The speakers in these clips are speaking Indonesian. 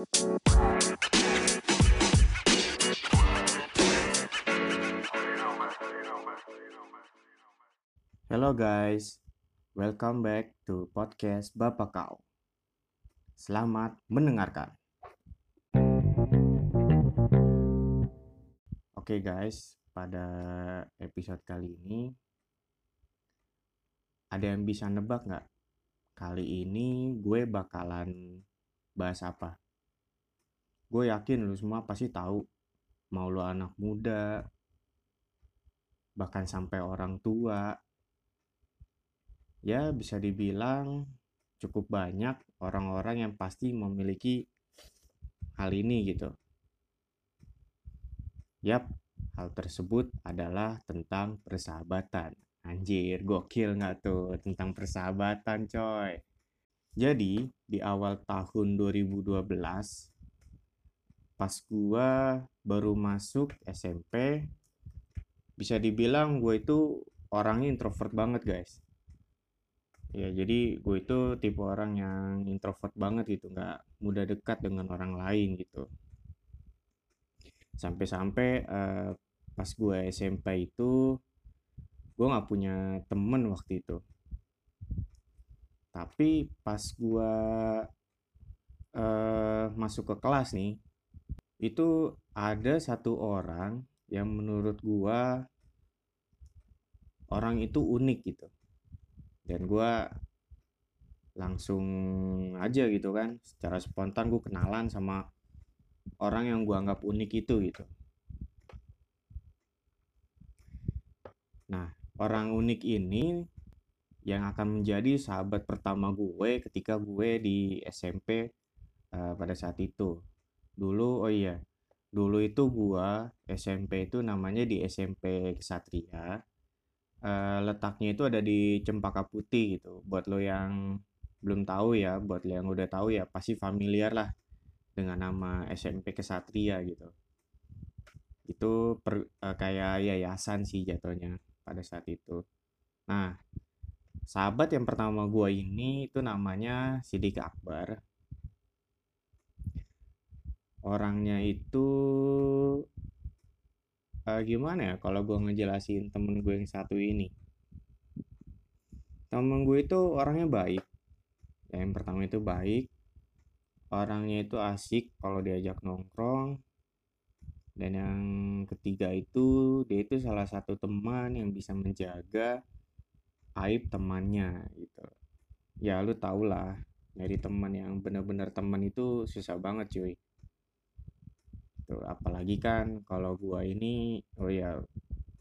Hello guys, welcome back to podcast Bapak Kau. Selamat mendengarkan. Oke guys, pada episode kali ini ada yang bisa nebak nggak? Kali ini gue bakalan bahas apa? Gue yakin lu semua pasti tahu, mau lu anak muda, bahkan sampai orang tua, ya bisa dibilang cukup banyak orang-orang yang pasti memiliki hal ini gitu. Yap, hal tersebut adalah tentang persahabatan. Anjir, gokil nggak tuh tentang persahabatan coy. Jadi, di awal tahun 2012, pas gua baru masuk SMP, bisa dibilang gue itu orangnya introvert banget guys. Ya jadi gue itu tipe orang yang introvert banget gitu nggak mudah dekat dengan orang lain gitu. Sampai-sampai uh, pas gue SMP itu gue nggak punya temen waktu itu. Tapi pas gue uh, masuk ke kelas nih itu ada satu orang yang menurut gue orang itu unik gitu. Dan gue langsung aja gitu kan secara spontan gue kenalan sama orang yang gue anggap unik itu gitu. Nah orang unik ini yang akan menjadi sahabat pertama gue ketika gue di SMP uh, eh, pada saat itu dulu oh iya dulu itu gue SMP itu namanya di SMP Kesatria uh, letaknya itu ada di Cempaka Putih gitu. Buat lo yang belum tahu ya, buat lo yang udah tahu ya pasti familiar lah dengan nama SMP Kesatria gitu. Itu per, uh, kayak yayasan sih jatuhnya pada saat itu. Nah, sahabat yang pertama gue ini itu namanya Sidik Akbar. Orangnya itu uh, gimana ya kalau gue ngejelasin temen gue yang satu ini. Temen gue itu orangnya baik. Ya, yang pertama itu baik orangnya itu asik kalau diajak nongkrong. Dan yang ketiga itu dia itu salah satu teman yang bisa menjaga aib temannya gitu. Ya lu tau lah dari teman yang benar-benar teman itu susah banget cuy gitu. Apalagi kan kalau gua ini oh ya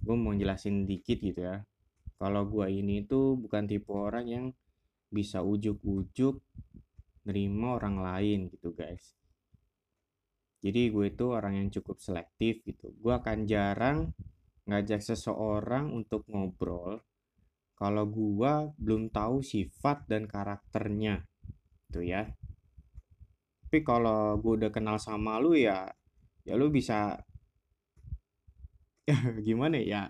gua mau jelasin dikit gitu ya. Kalau gua ini tuh bukan tipe orang yang bisa ujuk-ujuk nerima orang lain gitu guys. Jadi gue itu orang yang cukup selektif gitu. Gue akan jarang ngajak seseorang untuk ngobrol kalau gue belum tahu sifat dan karakternya gitu ya. Tapi kalau gue udah kenal sama lu ya ya lu bisa ya gimana ya?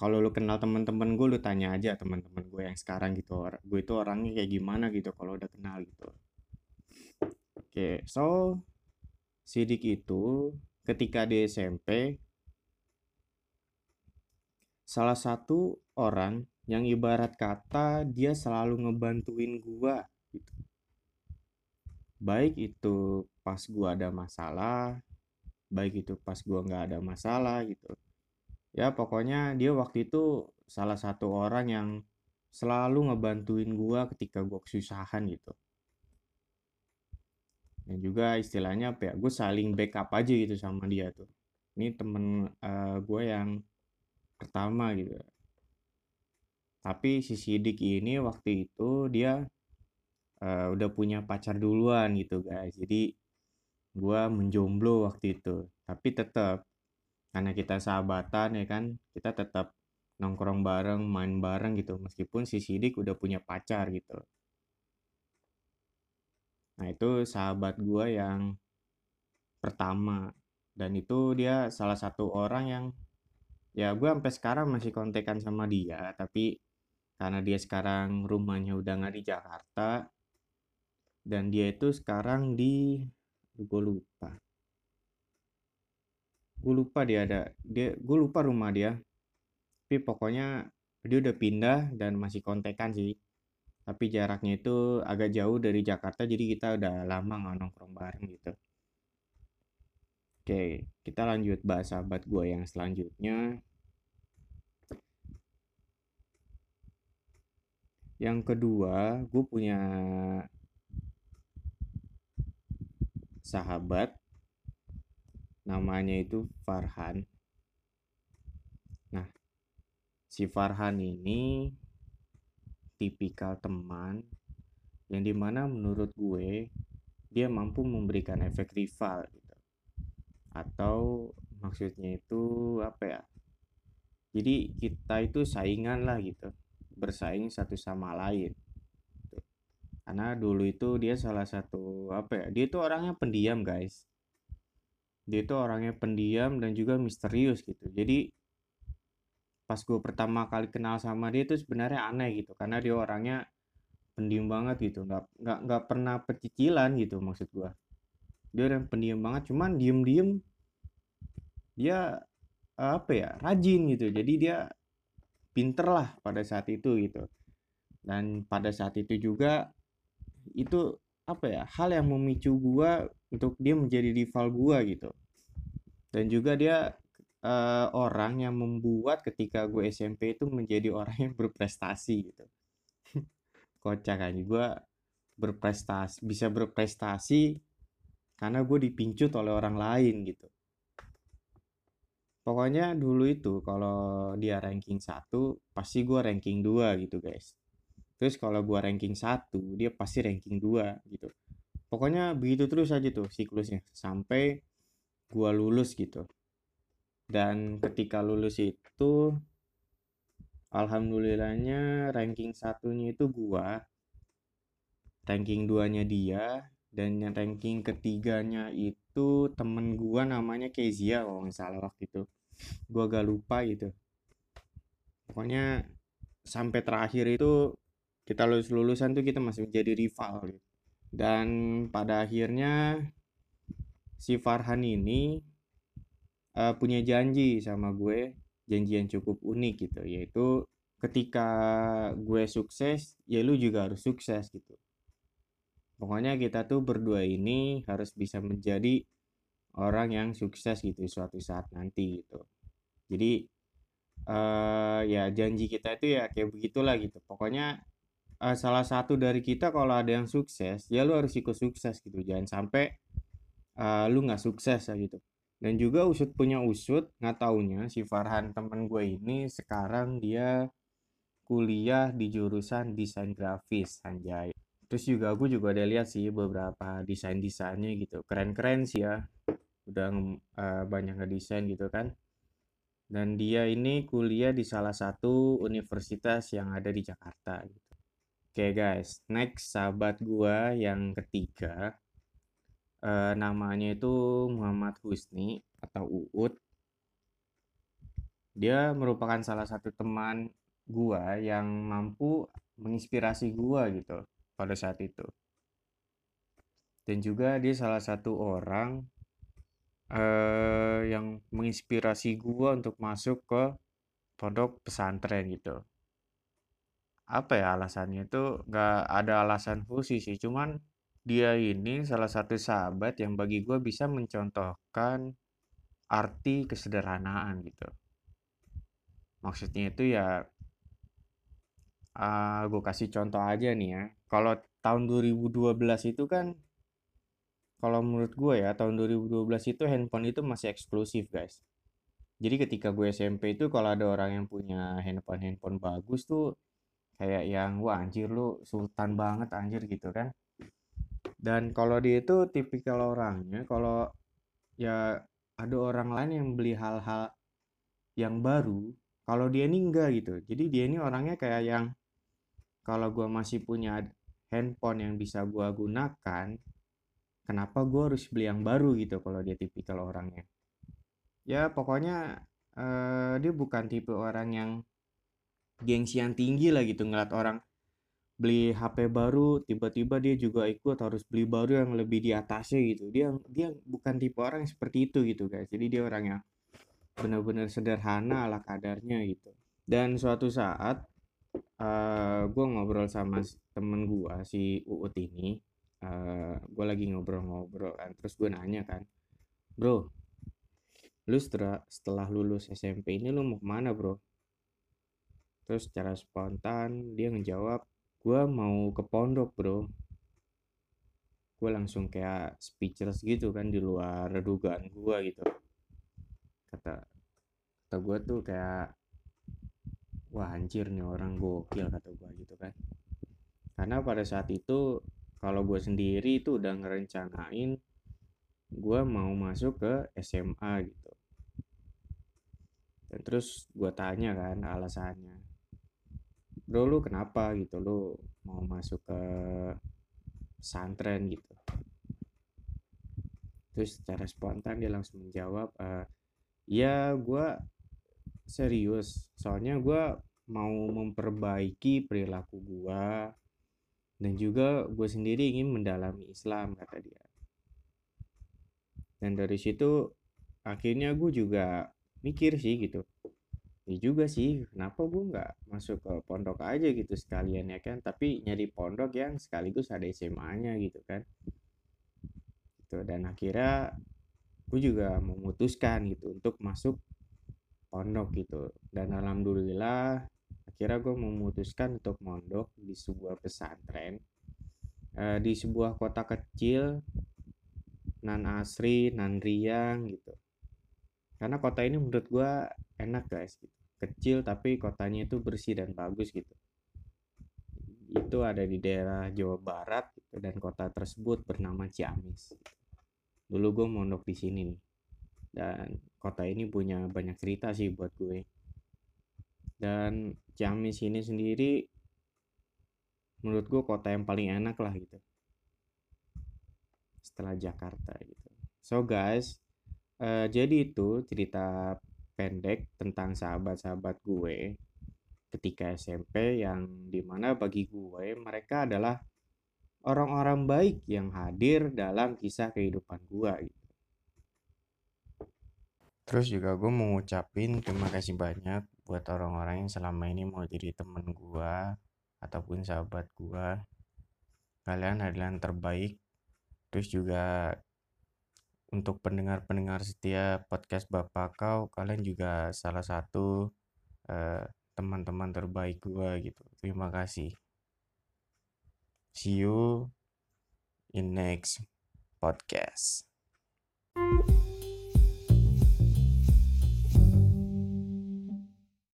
Kalau lu kenal teman-teman gue lu tanya aja teman-teman gue yang sekarang gitu. Gue itu orangnya kayak gimana gitu kalau udah kenal gitu. Oke okay, so sidik itu ketika di SMP salah satu orang yang ibarat kata dia selalu ngebantuin gua gitu. Baik itu pas gua ada masalah baik itu pas gue nggak ada masalah gitu. Ya pokoknya dia waktu itu salah satu orang yang selalu ngebantuin gue ketika gue kesusahan gitu. Dan juga istilahnya apa ya gue saling backup aja gitu sama dia tuh. Ini temen uh, gue yang pertama gitu. Tapi si Sidik ini waktu itu dia uh, udah punya pacar duluan gitu guys. Jadi gue menjomblo waktu itu. Tapi tetap karena kita sahabatan ya kan kita tetap nongkrong bareng main bareng gitu. Meskipun si Sidik udah punya pacar gitu. Nah itu sahabat gue yang pertama. Dan itu dia salah satu orang yang ya gue sampai sekarang masih kontekan sama dia. Tapi karena dia sekarang rumahnya udah nggak di Jakarta dan dia itu sekarang di gue lupa. Gue lupa dia ada dia gue lupa rumah dia. Tapi pokoknya dia udah pindah dan masih kontekan sih. Tapi jaraknya itu agak jauh dari Jakarta jadi kita udah lama nggak nongkrong bareng gitu. Oke kita lanjut bahas sahabat gue yang selanjutnya. Yang kedua gue punya sahabat namanya itu Farhan. Nah si Farhan ini tipikal teman yang di mana menurut gue dia mampu memberikan efek rival gitu. Atau maksudnya itu apa ya? Jadi kita itu saingan lah gitu bersaing satu sama lain. Karena dulu itu dia salah satu apa ya dia itu orangnya pendiam guys. Dia itu orangnya pendiam dan juga misterius gitu. Jadi pas gue pertama kali kenal sama dia itu sebenarnya aneh gitu. Karena dia orangnya pendiam banget gitu. Nggak nggak nggak pernah pecicilan gitu maksud gue dia orang pendiam banget cuman diem diem dia apa ya rajin gitu. Jadi dia pinter lah pada saat itu gitu. Dan pada saat itu juga itu apa ya hal yang memicu gue untuk dia menjadi rival gue gitu. Dan juga dia uh, orang yang membuat ketika gue SMP itu menjadi orang yang berprestasi gitu. Kocak aja gue berprestasi bisa berprestasi karena gue dipincut oleh orang lain gitu. Pokoknya dulu itu kalau dia ranking satu pasti gue ranking 2 gitu guys terus kalau gue ranking satu dia pasti ranking 2 gitu. Pokoknya begitu terus aja tuh siklusnya sampai gue lulus gitu. Dan ketika lulus itu alhamdulillahnya ranking satunya itu gua ranking duanya dia dan yang ranking ketiganya itu temen gua namanya Kezia kalau nggak salah waktu itu. Gua gak lupa gitu. Pokoknya sampai terakhir itu kita lulus lulusan tuh kita masih menjadi rival gitu. dan pada akhirnya si Farhan ini uh, punya janji sama gue janji yang cukup unik gitu. Yaitu ketika gue sukses ya lu juga harus sukses gitu. Pokoknya kita tuh berdua ini harus bisa menjadi orang yang sukses gitu suatu saat nanti gitu. Jadi uh, ya janji kita itu ya kayak begitulah gitu. Pokoknya uh, salah satu dari kita kalau ada yang sukses ya lu harus ikut sukses gitu. Jangan sampai uh, lu nggak sukses ya gitu. Dan juga usut punya usut nggak taunya si Farhan temen gue ini sekarang dia kuliah di jurusan desain grafis anjay. Terus juga aku juga ada lihat sih beberapa desain desainnya gitu. Keren keren sih ya. Udah uh, banyak ngedesain gitu kan. Dan dia ini kuliah di salah satu universitas yang ada di Jakarta gitu oke okay, guys next sahabat gua yang ketiga uh, namanya itu Muhammad Husni atau Uut. Dia merupakan salah satu teman gua yang mampu menginspirasi gua gitu pada saat itu. Dan juga dia salah satu orang uh, yang menginspirasi gua untuk masuk ke pondok pesantren gitu. Apa ya alasannya itu nggak ada alasan khusus sih, cuman dia ini salah satu sahabat yang bagi gue bisa mencontohkan arti kesederhanaan gitu. Maksudnya itu ya uh, ah, gue kasih contoh aja nih ya. Kalau tahun 2012 itu kan kalau menurut gue ya tahun 2012 itu handphone itu masih eksklusif guys. Jadi ketika gue SMP itu kalau ada orang yang punya handphone handphone bagus tuh kayak yang wah anjir lu sultan banget anjir gitu kan. Dan kalau dia itu tipikal orangnya kalau ya ada orang lain yang beli hal-hal yang baru kalau dia ini enggak gitu. Jadi dia ini orangnya kayak yang kalau gue masih punya handphone yang bisa gue gunakan kenapa gue harus beli yang baru? Gitu kalau dia tipikal orangnya. Ya pokoknya uh, dia bukan tipe orang yang gengsi yang tinggi lah gitu ngeliat orang beli HP baru tiba-tiba dia juga ikut harus beli baru yang lebih di atasnya gitu. Dia dia bukan tipe orang yang seperti itu gitu guys. Jadi dia orang yang benar-benar sederhana ala kadarnya gitu. Dan suatu saat uh, gue ngobrol sama temen gue si Uut ini. Uh, gue lagi ngobrol-ngobrol kan terus gue nanya kan bro lu setelah setelah lulus SMP ini lu mau ke mana bro terus secara spontan dia ngejawab gue mau ke pondok bro. Gue langsung kayak speechless gitu kan di luar dugaan gue gitu. Kata kata gue tuh kayak wah anjir nih orang gokil kata gue gitu kan. Karena pada saat itu kalau gue sendiri itu udah ngerencanain gue mau masuk ke SMA gitu. Dan terus gue tanya kan alasannya bro lu kenapa gitu? Lu mau masuk ke pesantren gitu. Terus secara spontan dia langsung menjawab e, ya gue serius. Soalnya gue mau memperbaiki perilaku gue dan juga gue sendiri ingin mendalami Islam kata dia. Dan dari situ akhirnya gue juga mikir sih gitu ya juga sih kenapa gue nggak masuk ke pondok aja gitu sekalian ya kan tapi nyari pondok yang sekaligus ada SMA-nya gitu kan. Gitu dan akhirnya gue juga memutuskan gitu untuk masuk pondok gitu. Dan alhamdulillah akhirnya gue memutuskan untuk mondok di sebuah pesantren e, di sebuah kota kecil nan asri nan riang gitu karena kota ini menurut gue enak guys gitu. Kecil tapi kotanya itu bersih dan bagus gitu. Itu ada di daerah Jawa Barat gitu, dan kota tersebut bernama Ciamis dulu gue mondok di sini nih. Dan kota ini punya banyak cerita sih buat gue. Dan Ciamis ini sendiri menurut gue kota yang paling enak lah gitu. Setelah Jakarta gitu. So guys uh, jadi itu cerita pendek tentang sahabat-sahabat gue ketika SMP yang di mana bagi gue mereka adalah orang-orang baik yang hadir dalam kisah kehidupan gue gitu. Terus juga gue mau ngucapin terima kasih banyak buat orang-orang yang selama ini mau jadi temen gue ataupun sahabat gue. Kalian adalah yang terbaik. Terus juga untuk pendengar-pendengar setia podcast Bapak Kau, kalian juga salah satu eh, teman-teman terbaik gue gitu. Terima kasih. See you in next podcast.